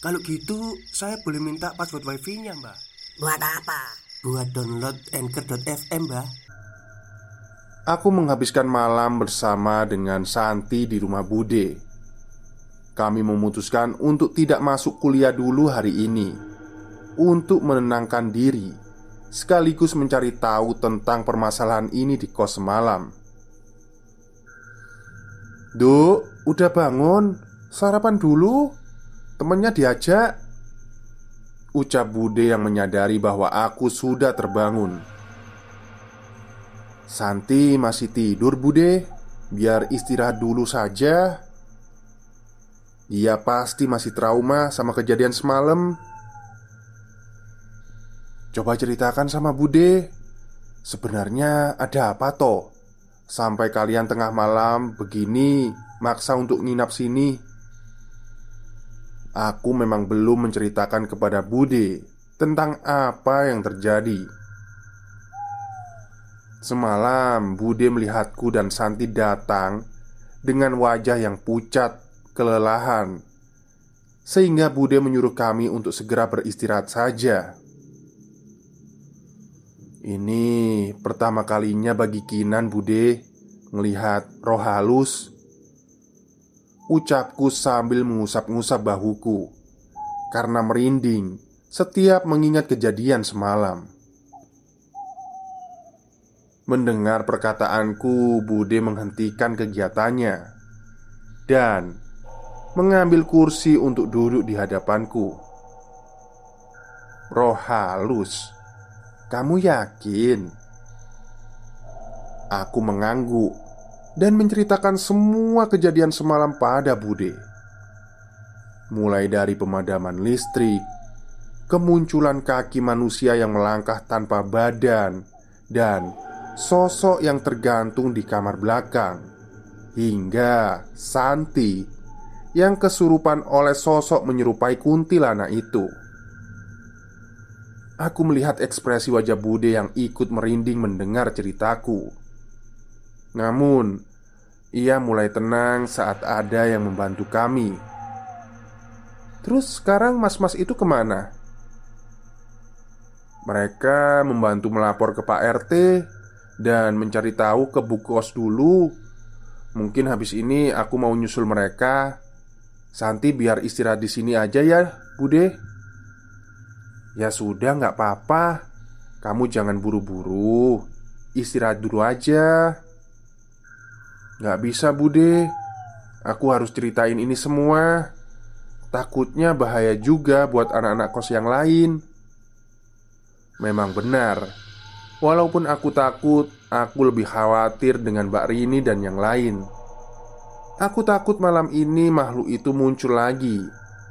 Kalau gitu, saya boleh minta password wifi-nya, Mbak. Buat apa? Buat download Anchor.fm, Mbak. Aku menghabiskan malam bersama dengan Santi di rumah Bude. Kami memutuskan untuk tidak masuk kuliah dulu hari ini untuk menenangkan diri, sekaligus mencari tahu tentang permasalahan ini di kos semalam. Duk, udah bangun? Sarapan dulu? Temennya diajak? Ucap Bude yang menyadari bahwa aku sudah terbangun. Santi masih tidur, Bude. Biar istirahat dulu saja. Dia pasti masih trauma sama kejadian semalam. Coba ceritakan sama Bude. Sebenarnya ada apa toh? Sampai kalian tengah malam begini maksa untuk nginap sini. Aku memang belum menceritakan kepada Bude tentang apa yang terjadi. Semalam Bude melihatku dan Santi datang dengan wajah yang pucat, kelelahan Sehingga Bude menyuruh kami untuk segera beristirahat saja Ini pertama kalinya bagi Kinan Bude Melihat roh halus Ucapku sambil mengusap-ngusap bahuku Karena merinding setiap mengingat kejadian semalam Mendengar perkataanku, Bude menghentikan kegiatannya dan mengambil kursi untuk duduk di hadapanku. Roh halus, kamu yakin? Aku mengangguk dan menceritakan semua kejadian semalam pada Bude. Mulai dari pemadaman listrik, kemunculan kaki manusia yang melangkah tanpa badan, dan sosok yang tergantung di kamar belakang, hingga Santi yang kesurupan oleh sosok menyerupai kuntilanak itu. Aku melihat ekspresi wajah Bude yang ikut merinding mendengar ceritaku. Namun, ia mulai tenang saat ada yang membantu kami. Terus sekarang mas-mas itu ke mana? Mereka membantu melapor ke Pak RT dan mencari tahu ke buku kos dulu. Mungkin habis ini aku mau nyusul mereka. Santi biar istirahat di sini aja ya, Bude. Ya sudah, nggak apa-apa. Kamu jangan buru-buru. Istirahat dulu aja. Nggak bisa, Bude. Aku harus ceritain ini semua. Takutnya bahaya juga buat anak-anak kos yang lain. Memang benar Walaupun aku takut, aku lebih khawatir dengan Mbak Rini dan yang lain. Aku takut malam ini makhluk itu muncul lagi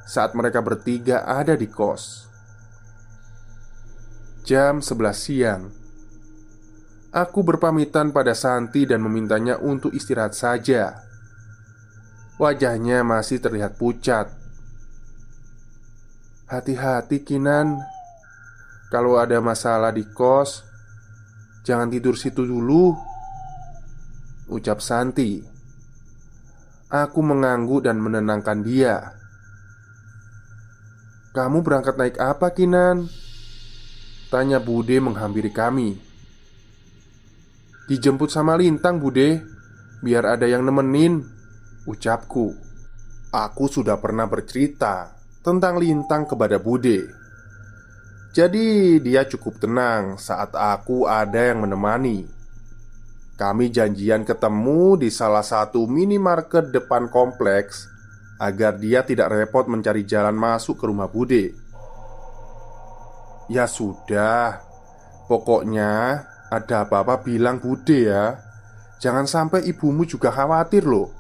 saat mereka bertiga ada di kos. Jam 11 siang. Aku berpamitan pada Santi dan memintanya untuk istirahat saja. Wajahnya masih terlihat pucat. Hati-hati, Kinan. Kalau ada masalah di kos, Jangan tidur situ dulu Ucap Santi Aku mengangguk dan menenangkan dia Kamu berangkat naik apa Kinan? Tanya Bude menghampiri kami Dijemput sama Lintang Bude. Biar ada yang nemenin Ucapku. Aku sudah pernah bercerita Tentang Lintang kepada Bude. Jadi dia cukup tenang saat aku ada yang menemani. Kami janjian ketemu di salah satu minimarket depan kompleks Agar dia tidak repot mencari jalan masuk ke rumah Bude. Ya sudah Pokoknya ada apa-apa bilang Bude ya Jangan sampai ibumu juga khawatir loh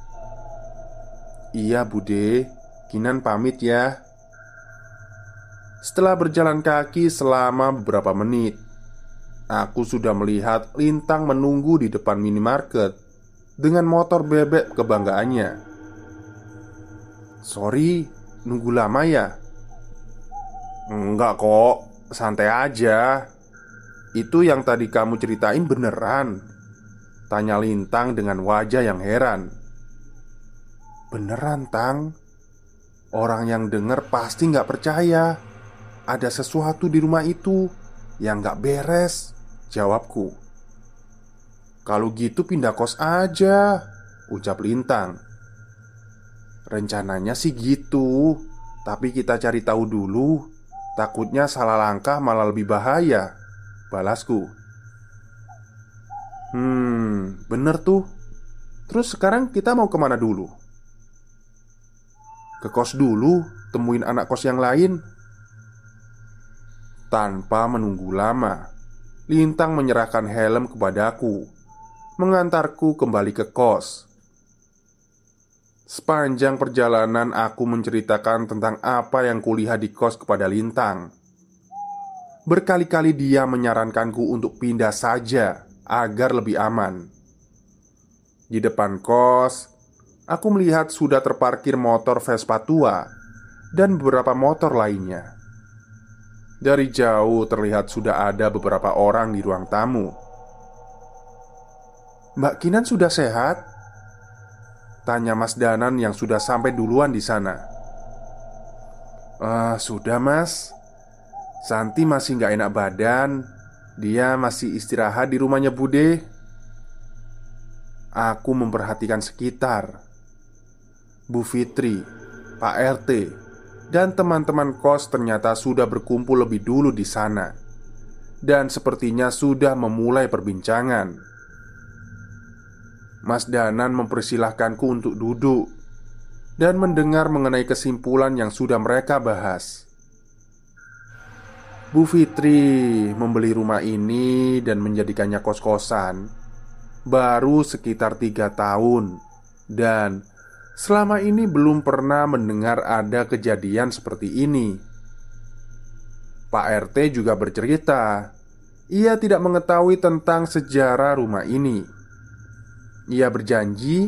Iya Bude Kinan pamit ya Setelah berjalan kaki selama beberapa menit, aku sudah melihat Lintang menunggu di depan minimarket dengan motor bebek kebanggaannya. Sorry, nunggu lama ya? Enggak kok, santai aja. Itu yang tadi kamu ceritain beneran? Tanya Lintang dengan wajah yang heran. Beneran, Tang? Orang yang denger pasti nggak percaya Ada sesuatu di rumah itu Yang nggak beres Jawabku Kalau gitu pindah kos aja Ucap Lintang Rencananya sih gitu Tapi kita cari tahu dulu Takutnya salah langkah malah lebih bahaya Balasku Hmm, bener tuh Terus sekarang kita mau ke mana dulu? Ke kos dulu, temuin anak kos yang lain. Tanpa menunggu lama, Lintang menyerahkan helm kepadaku, mengantarku kembali ke kos. Sepanjang perjalanan, aku menceritakan tentang apa yang kulihat di kos kepada Lintang. Berkali-kali dia menyarankanku untuk pindah saja agar lebih aman. Di depan kos, aku melihat sudah terparkir motor Vespa tua dan beberapa motor lainnya. Dari jauh terlihat sudah ada beberapa orang di ruang tamu. "Mbak Kinan sudah sehat?" tanya Mas Danan yang sudah sampai duluan di sana. "Ah, sudah, Mas. Santi masih nggak enak badan. Dia masih istirahat di rumahnya Bude." Aku memperhatikan sekitar Bu Fitri, Pak RT, dan teman-teman kos ternyata sudah berkumpul lebih dulu di sana, dan sepertinya sudah memulai perbincangan. Mas Danan mempersilahkanku untuk duduk dan mendengar mengenai kesimpulan yang sudah mereka bahas. Bu Fitri membeli rumah ini dan menjadikannya kos-kosan baru sekitar tiga tahun, dan Selama ini belum pernah mendengar ada kejadian seperti ini. Pak RT juga bercerita, ia tidak mengetahui tentang sejarah rumah ini. Ia berjanji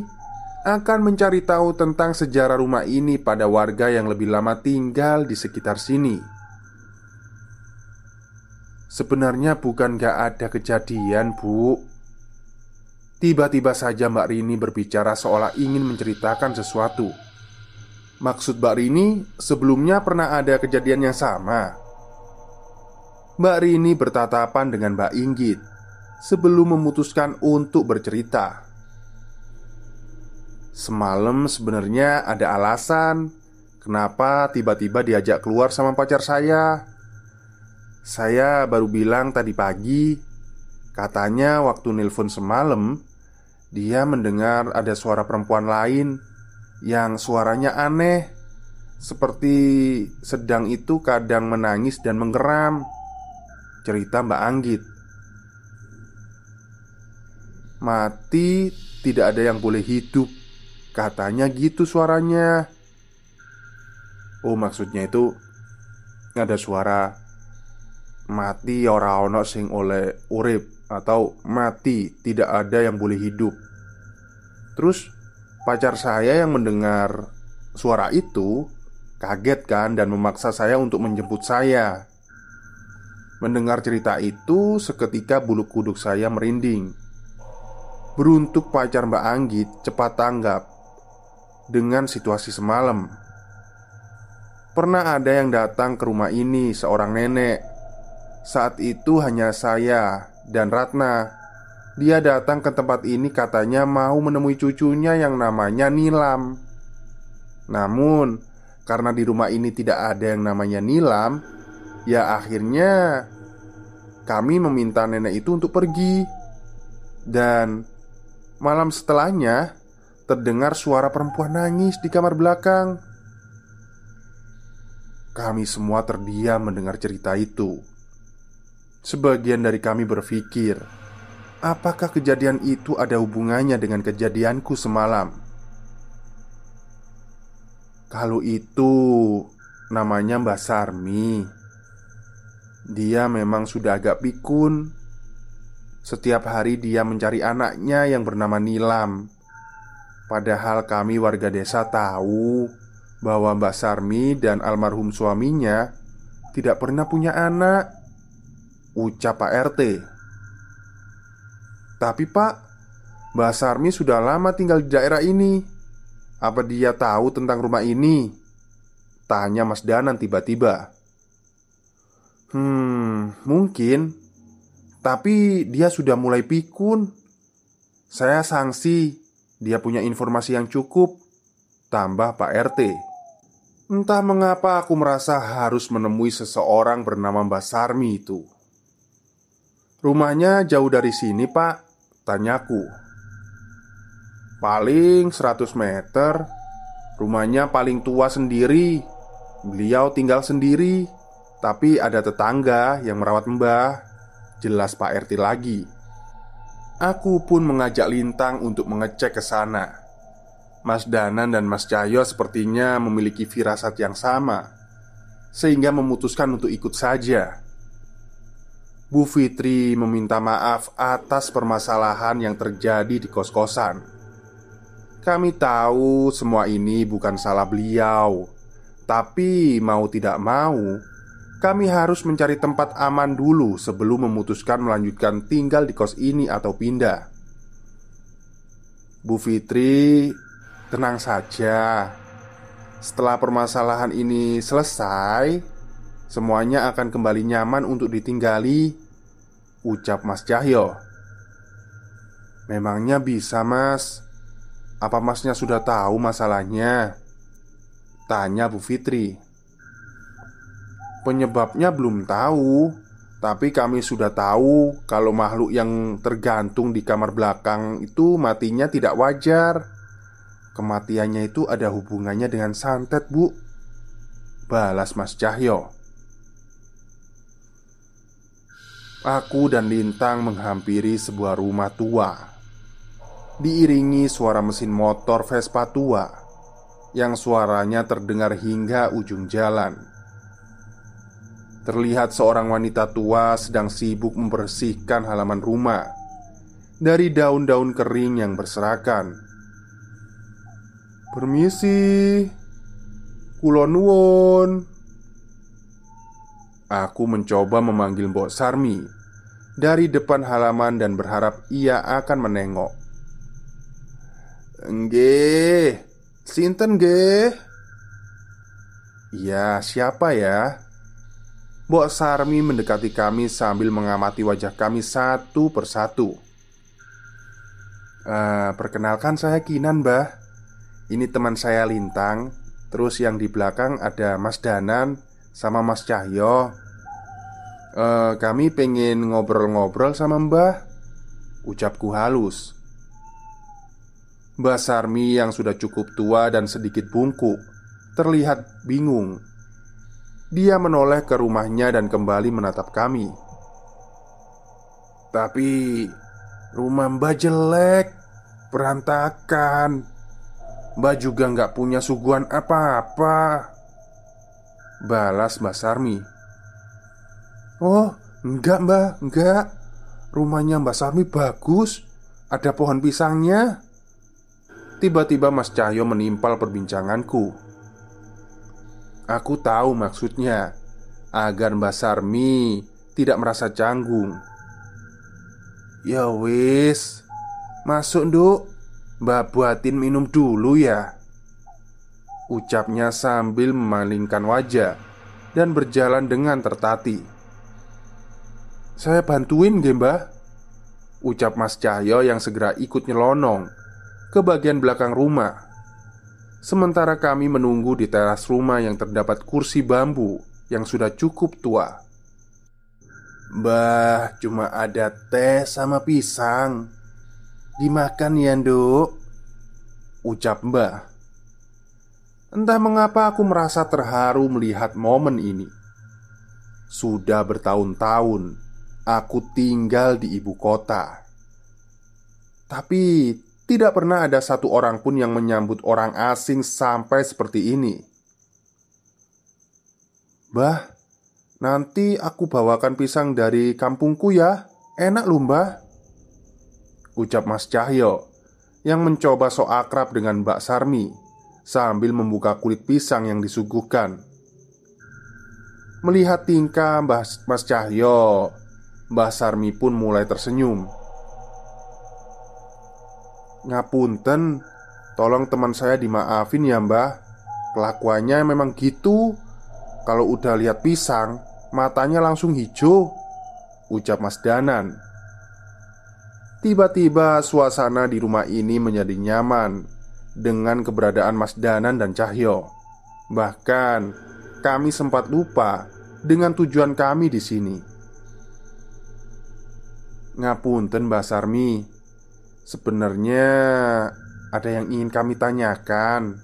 akan mencari tahu tentang sejarah rumah ini pada warga yang lebih lama tinggal di sekitar sini. Sebenarnya bukan gak ada kejadian, Bu. Tiba-tiba saja Mbak Rini berbicara seolah ingin menceritakan sesuatu. Maksud Mbak Rini sebelumnya pernah ada kejadian yang sama. Mbak Rini bertatapan dengan Mbak Inggit Sebelum memutuskan untuk bercerita. Semalam sebenarnya ada alasan Kenapa tiba-tiba diajak keluar sama pacar saya Saya baru bilang tadi pagi Katanya waktu nelpon semalam dia mendengar ada suara perempuan lain yang suaranya aneh, seperti sedang itu kadang menangis dan menggeram. Cerita Mbak Anggit. Mati tidak ada yang boleh hidup Katanya gitu suaranya Oh maksudnya itu Ada suara Mati ora ono sing oleh urip atau mati, tidak ada yang boleh hidup. Terus, pacar saya yang mendengar suara itu kaget kan dan memaksa saya untuk menjemput saya. Mendengar cerita itu, seketika bulu kuduk saya merinding. Beruntuk pacar Mbak Anggit cepat tanggap dengan situasi semalam. Pernah ada yang datang ke rumah ini, seorang nenek. Saat itu hanya saya dan Ratna. Dia datang ke tempat ini katanya mau menemui cucunya yang namanya Nilam. Namun, karena di rumah ini tidak ada yang namanya Nilam, ya akhirnya kami meminta nenek itu untuk pergi. Dan malam setelahnya terdengar suara perempuan nangis di kamar belakang. Kami semua terdiam mendengar cerita itu. Sebagian dari kami berpikir, apakah kejadian itu ada hubungannya dengan kejadianku semalam? Kalau itu namanya Mbak Sarmi, Dia memang sudah agak pikun. Setiap hari dia mencari anaknya yang bernama Nilam. Padahal kami warga desa tahu bahwa Mbak Sarmi dan almarhum suaminya tidak pernah punya anak. Ucap Pak RT. Tapi Pak, Mbak Sarmi sudah lama tinggal di daerah ini. Apa dia tahu tentang rumah ini? Tanya Mas Danan tiba-tiba. Hmm, mungkin. Tapi dia sudah mulai pikun. Saya sanksi dia punya informasi yang cukup Tambah Pak RT Entah mengapa aku merasa harus menemui seseorang bernama Mbak Sarmi itu Rumahnya jauh dari sini pak Tanyaku Paling 100 meter. Rumahnya paling tua sendiri. Beliau tinggal sendiri. Tapi ada tetangga yang merawat mbah. Jelas Pak RT lagi. Aku pun mengajak Lintang untuk mengecek ke sana. Mas Danan dan Mas Cahyo sepertinya memiliki firasat yang sama, sehingga memutuskan untuk ikut saja. Bu Fitri meminta maaf atas permasalahan yang terjadi di kos-kosan. Kami tahu semua ini bukan salah beliau, tapi mau tidak mau, kami harus mencari tempat aman dulu sebelum memutuskan melanjutkan tinggal di kos ini atau pindah. Bu Fitri, tenang saja. Setelah permasalahan ini selesai, semuanya akan kembali nyaman untuk ditinggali. Ucap Mas Cahyo. Memangnya bisa, Mas? Apa Masnya sudah tahu masalahnya? Tanya Bu Fitri. Penyebabnya belum tahu, tapi kami sudah tahu kalau makhluk yang tergantung di kamar belakang itu matinya tidak wajar. Kematiannya itu ada hubungannya dengan santet, Bu. Balas Mas Cahyo. Aku dan Lintang menghampiri sebuah rumah tua. Diiringi suara mesin motor Vespa tua yang suaranya terdengar hingga ujung jalan. Terlihat seorang wanita tua sedang sibuk membersihkan halaman rumah dari daun-daun kering yang berserakan. Permisi, kulon Aku mencoba memanggil Mbok Sarmi dari depan halaman dan berharap ia akan menengok. Nggih, sinten nggih? Iya, siapa ya? Mbok Sarmi mendekati kami sambil mengamati wajah kami satu persatu. Uh, perkenalkan saya Kinan, Mbah. Ini teman saya Lintang. Terus yang di belakang ada Mas Danan sama Mas Cahyo. Uh, kami pengen ngobrol-ngobrol sama Mbah. Ucapku halus. Mbah Sarmi yang sudah cukup tua dan sedikit bungkuk terlihat bingung dia menoleh ke rumahnya dan kembali menatap kami. Tapi rumah Mbak jelek, berantakan. Mbak juga nggak punya suguhan apa-apa. Balas Mbak Sarmi. Oh, enggak Mbak, enggak. Rumahnya Mbak Sarmi bagus. Ada pohon pisangnya. Tiba-tiba Mas Cahyo menimpal perbincanganku. Aku tahu maksudnya Agar Mbak Sarmi tidak merasa canggung Ya wis Masuk nduk Mbak buatin minum dulu ya Ucapnya sambil memalingkan wajah Dan berjalan dengan tertati Saya bantuin gak mbak Ucap Mas Cahyo yang segera ikut nyelonong Ke bagian belakang rumah Sementara kami menunggu di teras rumah yang terdapat kursi bambu yang sudah cukup tua. Mbah, cuma ada teh sama pisang. Dimakan ya, Nduk. Ucap Mbah. Entah mengapa aku merasa terharu melihat momen ini. Sudah bertahun-tahun aku tinggal di ibu kota. Tapi tidak pernah ada satu orang pun yang menyambut orang asing sampai seperti ini. Bah, Nanti aku bawakan pisang dari kampungku ya Enak loh mbah Ucap Mas Cahyo Yang mencoba sok akrab dengan Mbak Sarmi Sambil membuka kulit pisang yang disuguhkan. Melihat tingkah Mbah Mas Cahyo Mbah Sarmi pun mulai tersenyum. Ngapunten Tolong teman saya dimaafin ya mbah. Kelakuannya memang gitu. Kalau udah lihat pisang Matanya langsung hijau Ucap Mas Danan. Tiba-tiba suasana di rumah ini menjadi nyaman Dengan keberadaan Mas Danan dan Cahyo. Bahkan kami sempat lupa dengan tujuan kami di sini. Ngapunten Mbak Sarmi. Sebenarnya ada yang ingin kami tanyakan.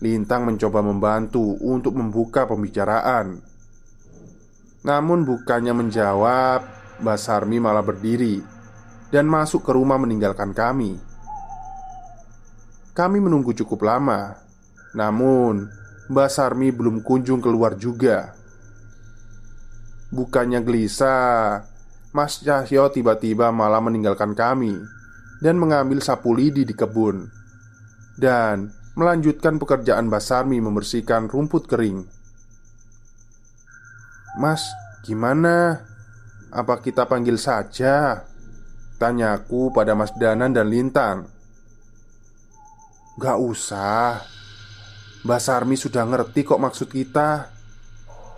Lintang mencoba membantu untuk membuka pembicaraan. Namun bukannya menjawab Mbak Sarmi malah berdiri Dan masuk ke rumah meninggalkan kami Kami menunggu cukup lama Namun Mbak Sarmi belum kunjung keluar juga Bukannya gelisah Mas Cahyo tiba-tiba malah meninggalkan kami Dan mengambil sapu lidi di kebun Dan melanjutkan pekerjaan Mbak Sarmi membersihkan rumput kering Mas, gimana? Apa kita panggil saja? Tanyaku pada Mas Danan dan Lintang Gak usah. Mbak Sarmi sudah ngerti kok maksud kita.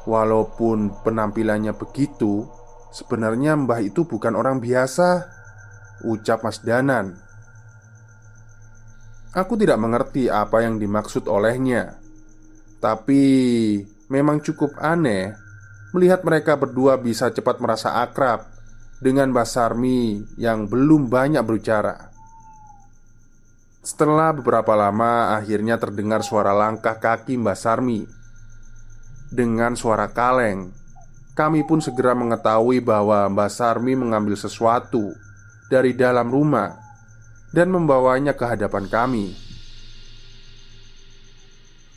Walaupun penampilannya begitu Sebenarnya mbah itu bukan orang biasa Ucap Mas Danan. Aku tidak mengerti apa yang dimaksud olehnya. Tapi memang cukup aneh Melihat mereka berdua bisa cepat merasa akrab Dengan Mbak Sarmi yang belum banyak berbicara Setelah beberapa lama akhirnya terdengar suara langkah kaki Mbak Sarmi. Dengan suara kaleng Kami pun segera mengetahui bahwa Mbak Sarmi mengambil sesuatu Dari dalam rumah Dan membawanya ke hadapan kami.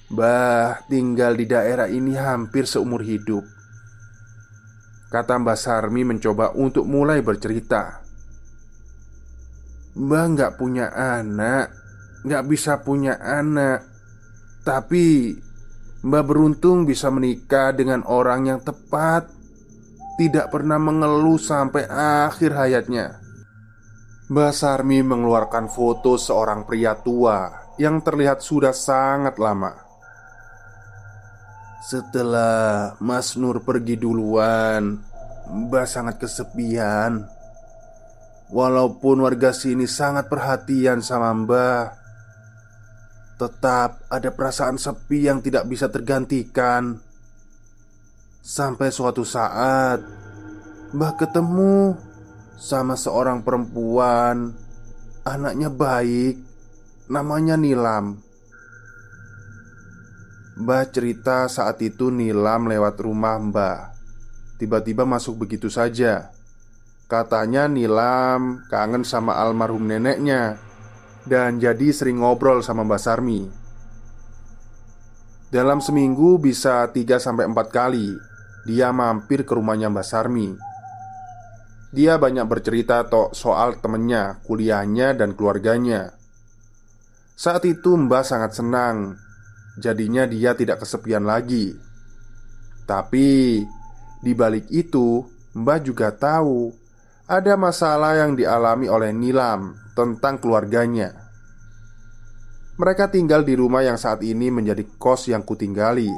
Mbah tinggal di daerah ini hampir seumur hidup Kata Mbak Sarmi mencoba untuk mulai bercerita Mbak nggak punya anak Nggak bisa punya anak. Tapi Mbak beruntung bisa menikah dengan orang yang tepat Tidak pernah mengeluh sampai akhir hayatnya. Mbak Sarmi mengeluarkan foto seorang pria tua Yang terlihat sudah sangat lama. Setelah Mas Nur pergi duluan, Mbah sangat kesepian. Walaupun warga sini sangat perhatian sama Mbah, tetap ada perasaan sepi yang tidak bisa tergantikan. Sampai suatu saat, Mbah ketemu sama seorang perempuan, anaknya baik, namanya Nilam. Mbah cerita saat itu Nilam lewat rumah Mbah Tiba-tiba masuk begitu saja Katanya Nilam kangen sama almarhum neneknya Dan jadi sering ngobrol sama Mbah Sarmi. Dalam seminggu bisa 3-4 kali Dia mampir ke rumahnya Mbah Sarmi. Dia banyak bercerita tok soal temennya, kuliahnya, dan keluarganya. Saat itu Mbah sangat senang. Jadinya dia tidak kesepian lagi. Tapi di balik itu Mbah juga tahu Ada masalah yang dialami oleh Nilam Tentang keluarganya. Mereka tinggal di rumah yang saat ini menjadi kos yang kutinggali.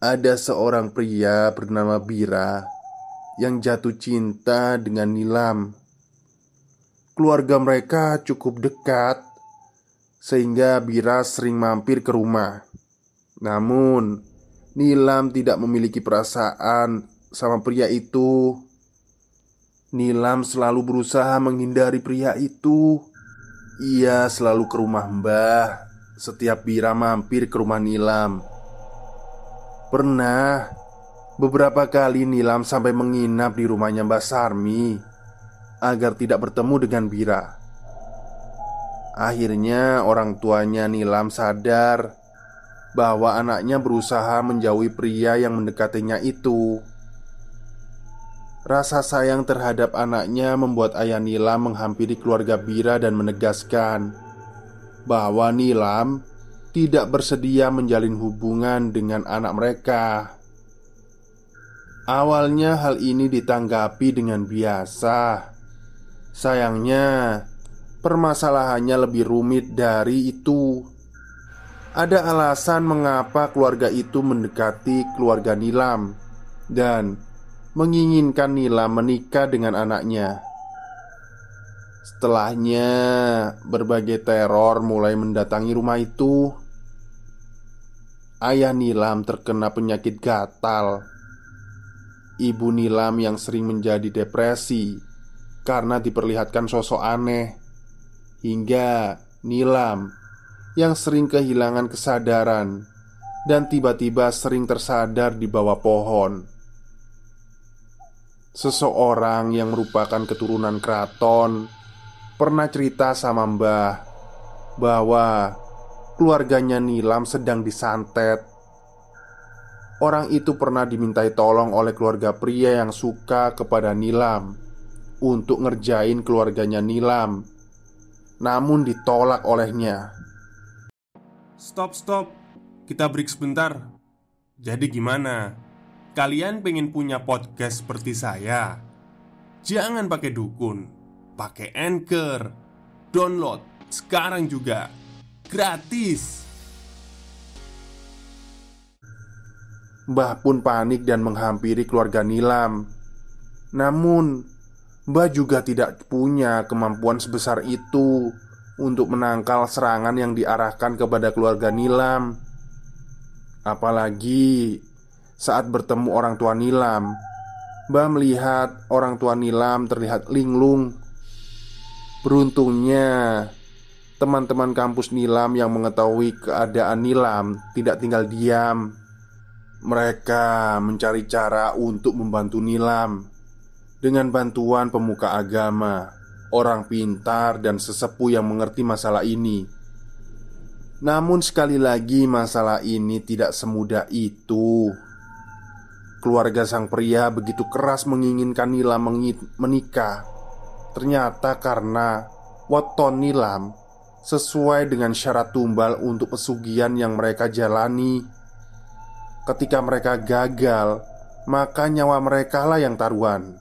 Ada seorang pria bernama Bira Yang jatuh cinta dengan Nilam. Keluarga mereka cukup dekat sehingga Bira sering mampir ke rumah. Namun, Nilam tidak memiliki perasaan sama pria itu. Nilam selalu berusaha menghindari pria itu. Ia selalu ke rumah Mbah setiap Bira mampir ke rumah Nilam. Pernah beberapa kali Nilam sampai menginap di rumahnya Mbah Sarmi agar tidak bertemu dengan Bira. Akhirnya orang tuanya Nilam sadar bahwa anaknya berusaha menjauhi pria yang mendekatinya itu. Rasa sayang terhadap anaknya membuat ayah Nilam menghampiri keluarga Bira dan menegaskan bahwa Nilam tidak bersedia menjalin hubungan dengan anak mereka. Awalnya hal ini ditanggapi dengan biasa. Sayangnya, permasalahannya lebih rumit dari itu. Ada alasan mengapa keluarga itu mendekati keluarga Nilam dan menginginkan Nilam menikah dengan anaknya. Setelahnya, berbagai teror mulai mendatangi rumah itu. Ayah Nilam terkena penyakit gatal Ibu Nilam yang sering menjadi depresi karena diperlihatkan sosok aneh, hingga Nilam yang sering kehilangan kesadaran dan tiba-tiba sering tersadar di bawah pohon. Seseorang yang merupakan keturunan keraton pernah cerita sama Mbah bahwa keluarganya Nilam sedang disantet Orang itu pernah dimintai tolong oleh keluarga pria yang suka kepada Nilam Untuk ngerjain keluarganya Nilam Namun ditolak olehnya Stop, stop. Kita break sebentar. Jadi gimana? Kalian pengen punya podcast seperti saya? Jangan pakai dukun, pakai Anchor. Download sekarang juga. Gratis. Mbah pun panik dan menghampiri keluarga Nilam. Namun, Mbah juga tidak punya kemampuan sebesar itu untuk menangkal serangan yang diarahkan kepada keluarga Nilam. Apalagi saat bertemu orang tua Nilam, Mbah melihat orang tua Nilam terlihat linglung. Beruntungnya, teman-teman kampus Nilam yang mengetahui keadaan Nilam tidak tinggal diam. Mereka mencari cara untuk membantu Nilam dengan bantuan pemuka agama, orang pintar, dan sesepuh yang mengerti masalah ini. Namun, sekali lagi, masalah ini tidak semudah itu. Keluarga sang pria begitu keras menginginkan Nilam menikah. Ternyata karena weton Nilam sesuai dengan syarat tumbal untuk pesugihan yang mereka jalani Ketika mereka gagal, maka nyawa mereka lah yang taruhan.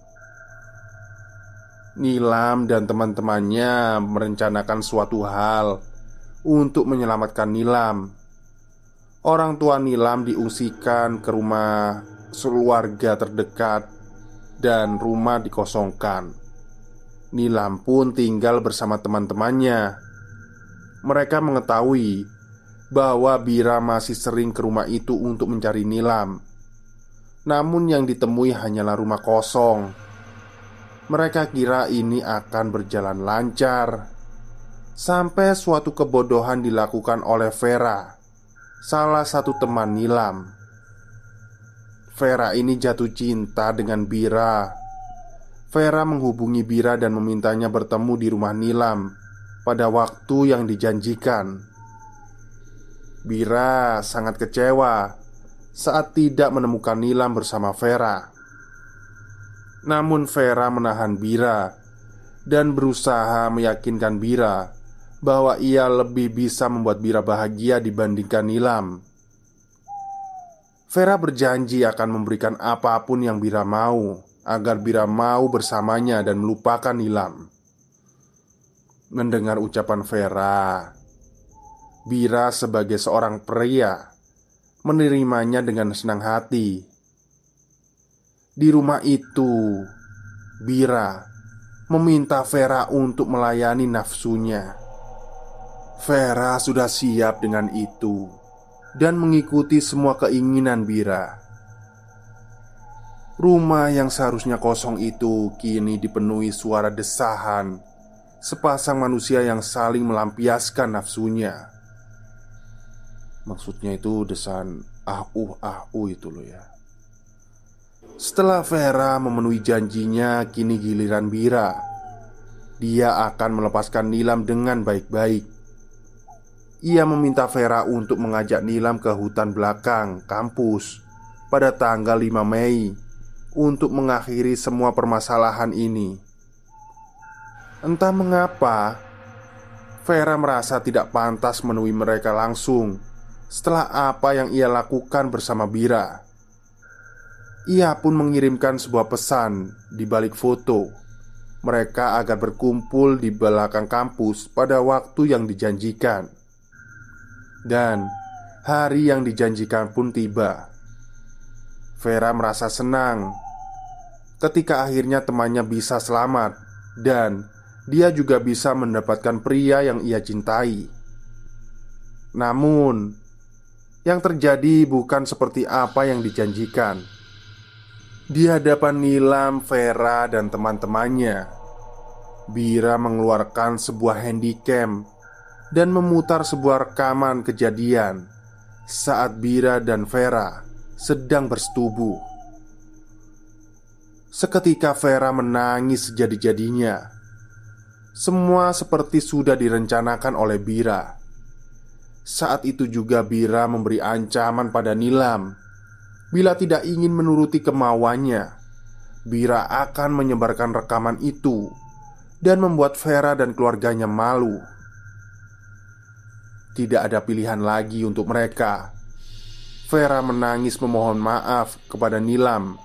Nilam dan teman-temannya merencanakan suatu hal untuk menyelamatkan Nilam. Orang tua Nilam diungsikan ke rumah keluarga terdekat dan rumah dikosongkan. Nilam pun tinggal bersama teman-temannya. Mereka mengetahui bahwa Bira masih sering ke rumah itu untuk mencari Nilam. Namun, yang ditemui hanyalah rumah kosong. Mereka kira ini akan berjalan lancar sampai suatu kebodohan dilakukan oleh Vera, salah satu teman Nilam. Vera ini jatuh cinta dengan Bira. Vera menghubungi Bira dan memintanya bertemu di rumah Nilam pada waktu yang dijanjikan. Bira sangat kecewa saat tidak menemukan Nilam bersama Vera. Namun Vera menahan Bira dan berusaha meyakinkan Bira bahwa ia lebih bisa membuat Bira bahagia dibandingkan Nilam. Vera berjanji akan memberikan apa pun yang Bira mau agar Bira mau bersamanya dan melupakan Nilam. Mendengar ucapan Vera, Bira sebagai seorang pria menerimanya dengan senang hati. Di rumah itu, Bira meminta Vera untuk melayani nafsunya. Vera sudah siap dengan itu dan mengikuti semua keinginan Bira. Rumah yang seharusnya kosong itu kini dipenuhi suara desahan sepasang manusia yang saling melampiaskan nafsunya. Maksudnya itu desain ah uh ah uh itu loh ya Setelah Vera memenuhi janjinya Kini giliran Bira Dia akan melepaskan Nilam dengan baik-baik ia meminta Vera untuk mengajak Nilam ke hutan belakang kampus pada tanggal 5 Mei untuk mengakhiri semua permasalahan ini. Entah mengapa, Vera merasa tidak pantas menemui mereka langsung setelah apa yang ia lakukan bersama Bira. Ia pun mengirimkan sebuah pesan di balik foto mereka agar berkumpul di belakang kampus pada waktu yang dijanjikan. Dan hari yang dijanjikan pun tiba. Vera merasa senang ketika akhirnya temannya bisa selamat dan dia juga bisa mendapatkan pria yang ia cintai. Namun, yang terjadi bukan seperti apa yang dijanjikan. Di hadapan Nilam, Vera, dan teman-temannya, Bira mengeluarkan sebuah handycam dan memutar sebuah rekaman kejadian saat Bira dan Vera sedang bersetubuh. Seketika Vera menangis sejadi-jadinya. Semua seperti sudah direncanakan oleh Bira. Saat itu juga Bira memberi ancaman pada Nilam Bila tidak ingin menuruti kemauannya Bira akan menyebarkan rekaman itu Dan membuat Vera dan keluarganya malu Tidak ada pilihan lagi untuk mereka Vera menangis memohon maaf kepada Nilam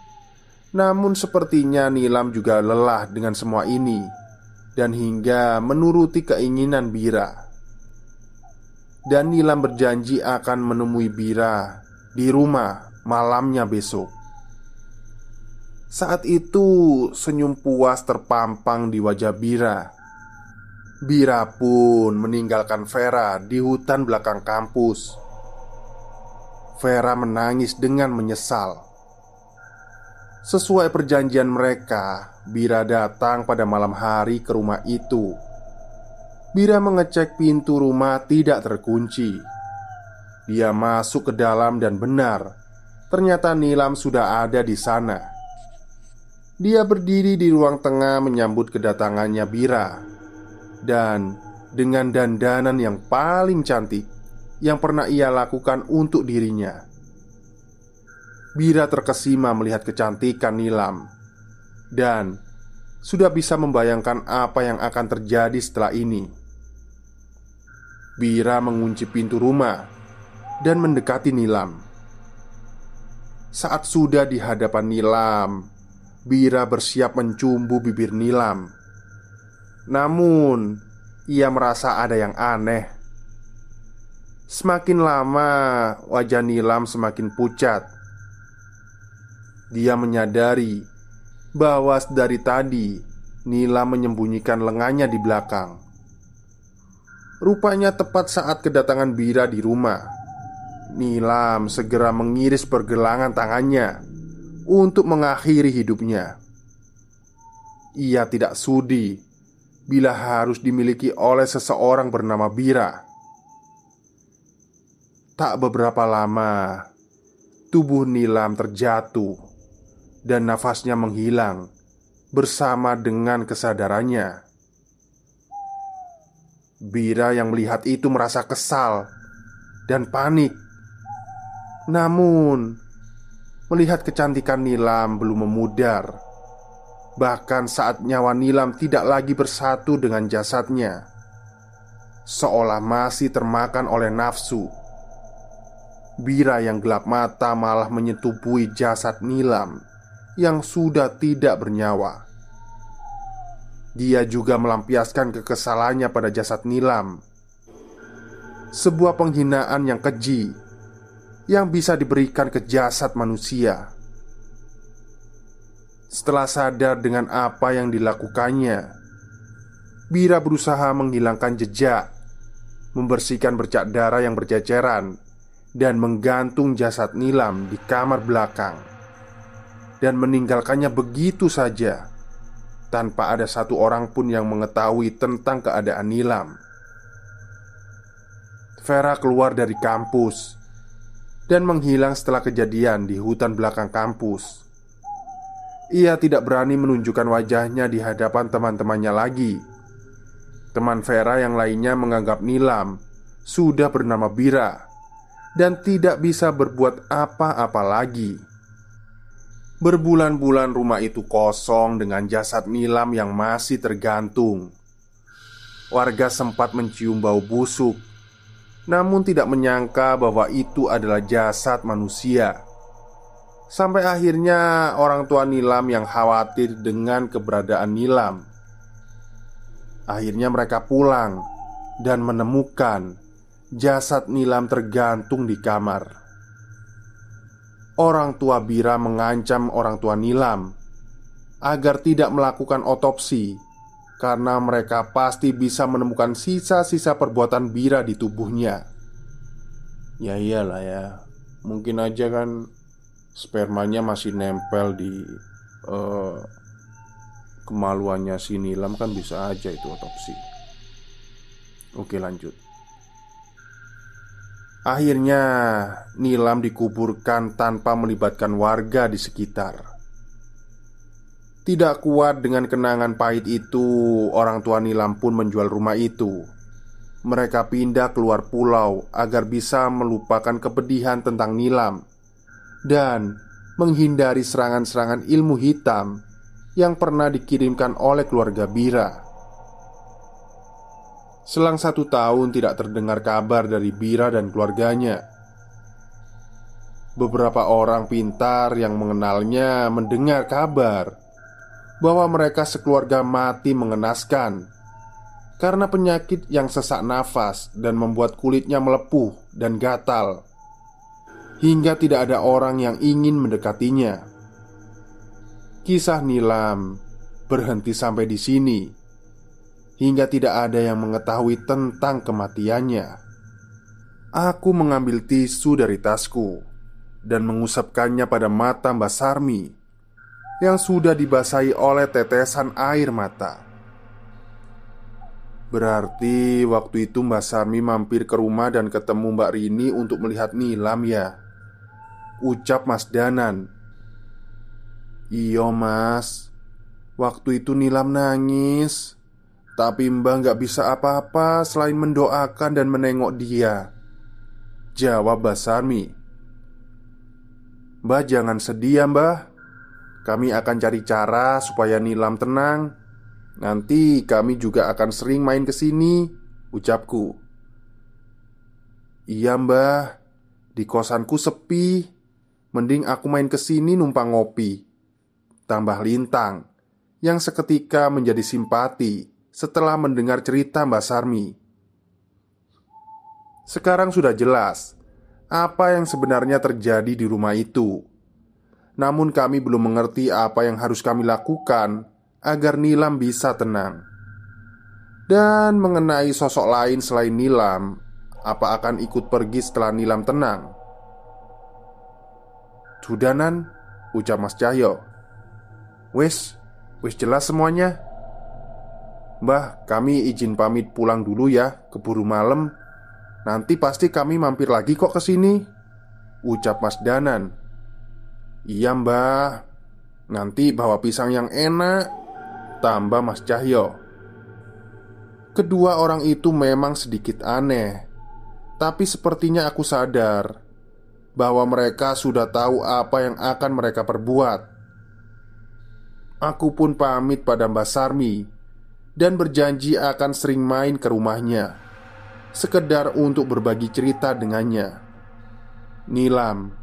Namun sepertinya Nilam juga lelah dengan semua ini Dan hingga menuruti keinginan Bira dan Nilam berjanji akan menemui Bira di rumah malamnya besok. Saat itu, senyum puas terpampang di wajah Bira. Bira pun meninggalkan Vera di hutan belakang kampus. Vera menangis dengan menyesal. Sesuai perjanjian mereka, Bira datang pada malam hari ke rumah itu Bira mengecek pintu rumah tidak terkunci. Dia masuk ke dalam dan benar, ternyata Nilam sudah ada di sana. Dia berdiri di ruang tengah menyambut kedatangannya Bira, dan dengan dandanan yang paling cantik yang pernah ia lakukan untuk dirinya. Bira terkesima melihat kecantikan Nilam, dan sudah bisa membayangkan apa yang akan terjadi setelah ini. Bira mengunci pintu rumah dan mendekati Nilam. Saat sudah di hadapan Nilam, Bira bersiap mencumbu bibir Nilam. Namun, ia merasa ada yang aneh. Semakin lama, wajah Nilam semakin pucat. Dia menyadari bahwa dari tadi Nilam menyembunyikan lengannya di belakang. Rupanya tepat saat kedatangan Bira di rumah Nilam segera mengiris pergelangan tangannya Untuk mengakhiri hidupnya Ia tidak sudi Bila harus dimiliki oleh seseorang bernama Bira Tak beberapa lama Tubuh Nilam terjatuh Dan nafasnya menghilang Bersama dengan kesadarannya Bira yang melihat itu merasa kesal dan panik. Namun, melihat kecantikan Nilam belum memudar. Bahkan saat nyawa Nilam tidak lagi bersatu dengan jasadnya, seolah masih termakan oleh nafsu. Bira yang gelap mata malah menyetubuhi jasad Nilam yang sudah tidak bernyawa. Dia juga melampiaskan kekesalannya pada jasad Nilam Sebuah penghinaan yang keji Yang bisa diberikan ke jasad manusia Setelah sadar dengan apa yang dilakukannya Bira berusaha menghilangkan jejak Membersihkan bercak darah yang berceceran Dan menggantung jasad Nilam di kamar belakang Dan meninggalkannya begitu saja tanpa ada satu orang pun yang mengetahui tentang keadaan Nilam. Vera keluar dari kampus dan menghilang setelah kejadian di hutan belakang kampus. Ia tidak berani menunjukkan wajahnya di hadapan teman-temannya lagi. Teman Vera yang lainnya menganggap Nilam sudah bernama Bira dan tidak bisa berbuat apa-apa lagi. Berbulan-bulan rumah itu kosong dengan jasad Nilam yang masih tergantung. Warga sempat mencium bau busuk, namun tidak menyangka bahwa itu adalah jasad manusia. Sampai akhirnya orang tua Nilam yang khawatir dengan keberadaan Nilam. Akhirnya mereka pulang dan menemukan jasad Nilam tergantung di kamar orang tua Bira mengancam orang tua Nilam agar tidak melakukan otopsi karena mereka pasti bisa menemukan sisa-sisa perbuatan Bira di tubuhnya. Ya iyalah ya, mungkin aja kan spermanya masih nempel di uh, kemaluannya si Nilam kan bisa aja itu otopsi. Oke lanjut. Akhirnya, Nilam dikuburkan tanpa melibatkan warga di sekitar. Tidak kuat dengan kenangan pahit itu, orang tua Nilam pun menjual rumah itu. Mereka pindah keluar pulau agar bisa melupakan kepedihan tentang Nilam dan menghindari serangan-serangan ilmu hitam yang pernah dikirimkan oleh keluarga Bira. Selang satu tahun tidak terdengar kabar dari Bira dan keluarganya. Beberapa orang pintar yang mengenalnya mendengar kabar bahwa mereka sekeluarga mati mengenaskan karena penyakit yang sesak nafas dan membuat kulitnya melepuh dan gatal, hingga tidak ada orang yang ingin mendekatinya. Kisah Nilam berhenti sampai di sini hingga tidak ada yang mengetahui tentang kematiannya. Aku mengambil tisu dari tasku dan mengusapkannya pada mata Mbak Sarmi yang sudah dibasahi oleh tetesan air mata. Berarti waktu itu Mbak Sarmi mampir ke rumah dan ketemu Mbak Rini untuk melihat Nilam ya Ucap Mas Danan. Iyo mas. Waktu itu Nilam nangis. Tapi Mbah nggak bisa apa-apa selain mendoakan dan menengok dia. Jawab Basarmi Mbah jangan sedih ya mbah. Kami akan cari cara supaya Nilam tenang. Nanti kami juga akan sering main ke sini Ucapku. Iya mbah. Di kosanku sepi Mending aku main ke sini numpang ngopi Tambah lintang Yang seketika menjadi simpati setelah mendengar cerita Mbak Sarmi. Sekarang sudah jelas apa yang sebenarnya terjadi di rumah itu. Namun kami belum mengerti apa yang harus kami lakukan agar Nilam bisa tenang. Dan mengenai sosok lain selain Nilam, apa akan ikut pergi setelah Nilam tenang? Sudanan, ucap Mas Cahyo. Wes, wes jelas semuanya. Mbah, kami izin pamit pulang dulu ya, keburu malam. Nanti pasti kami mampir lagi kok ke sini. Ucap Mas Danan. Iya, Mbah. Nanti bawa pisang yang enak. Tambah Mas Cahyo. Kedua orang itu memang sedikit aneh, tapi sepertinya aku sadar bahwa mereka sudah tahu apa yang akan mereka perbuat. Aku pun pamit pada Mbak Sarmi dan berjanji akan sering main ke rumahnya, sekedar untuk berbagi cerita dengannya. Nilam,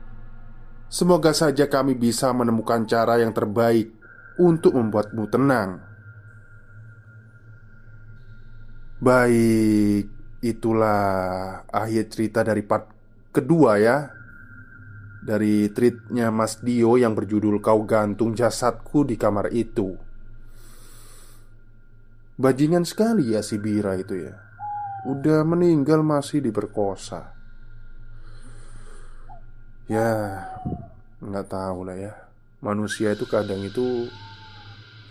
semoga saja kami bisa menemukan cara yang terbaik untuk membuatmu tenang. Baik, itulah akhir cerita dari part kedua ya Dari tweetnya Mas Dio yang berjudul Kau gantung jasadku di kamar itu. Bajingan sekali ya si Bira itu ya. Udah meninggal masih diperkosa. Ya nggak tahu lah ya. Manusia itu kadang itu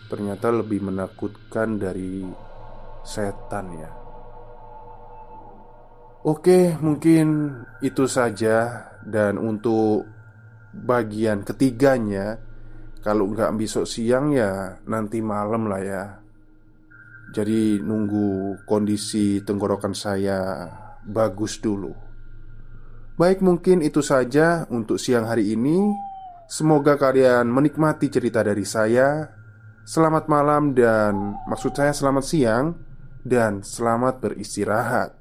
Ternyata lebih menakutkan dari setan ya. Oke mungkin itu saja Dan untuk bagian ketiganya Kalau nggak besok siang ya nanti malam lah ya jadi nunggu kondisi tenggorokan saya bagus dulu. Baik, mungkin itu saja untuk siang hari ini. Semoga kalian menikmati cerita dari saya. Selamat malam, dan maksud saya selamat siang, dan selamat beristirahat.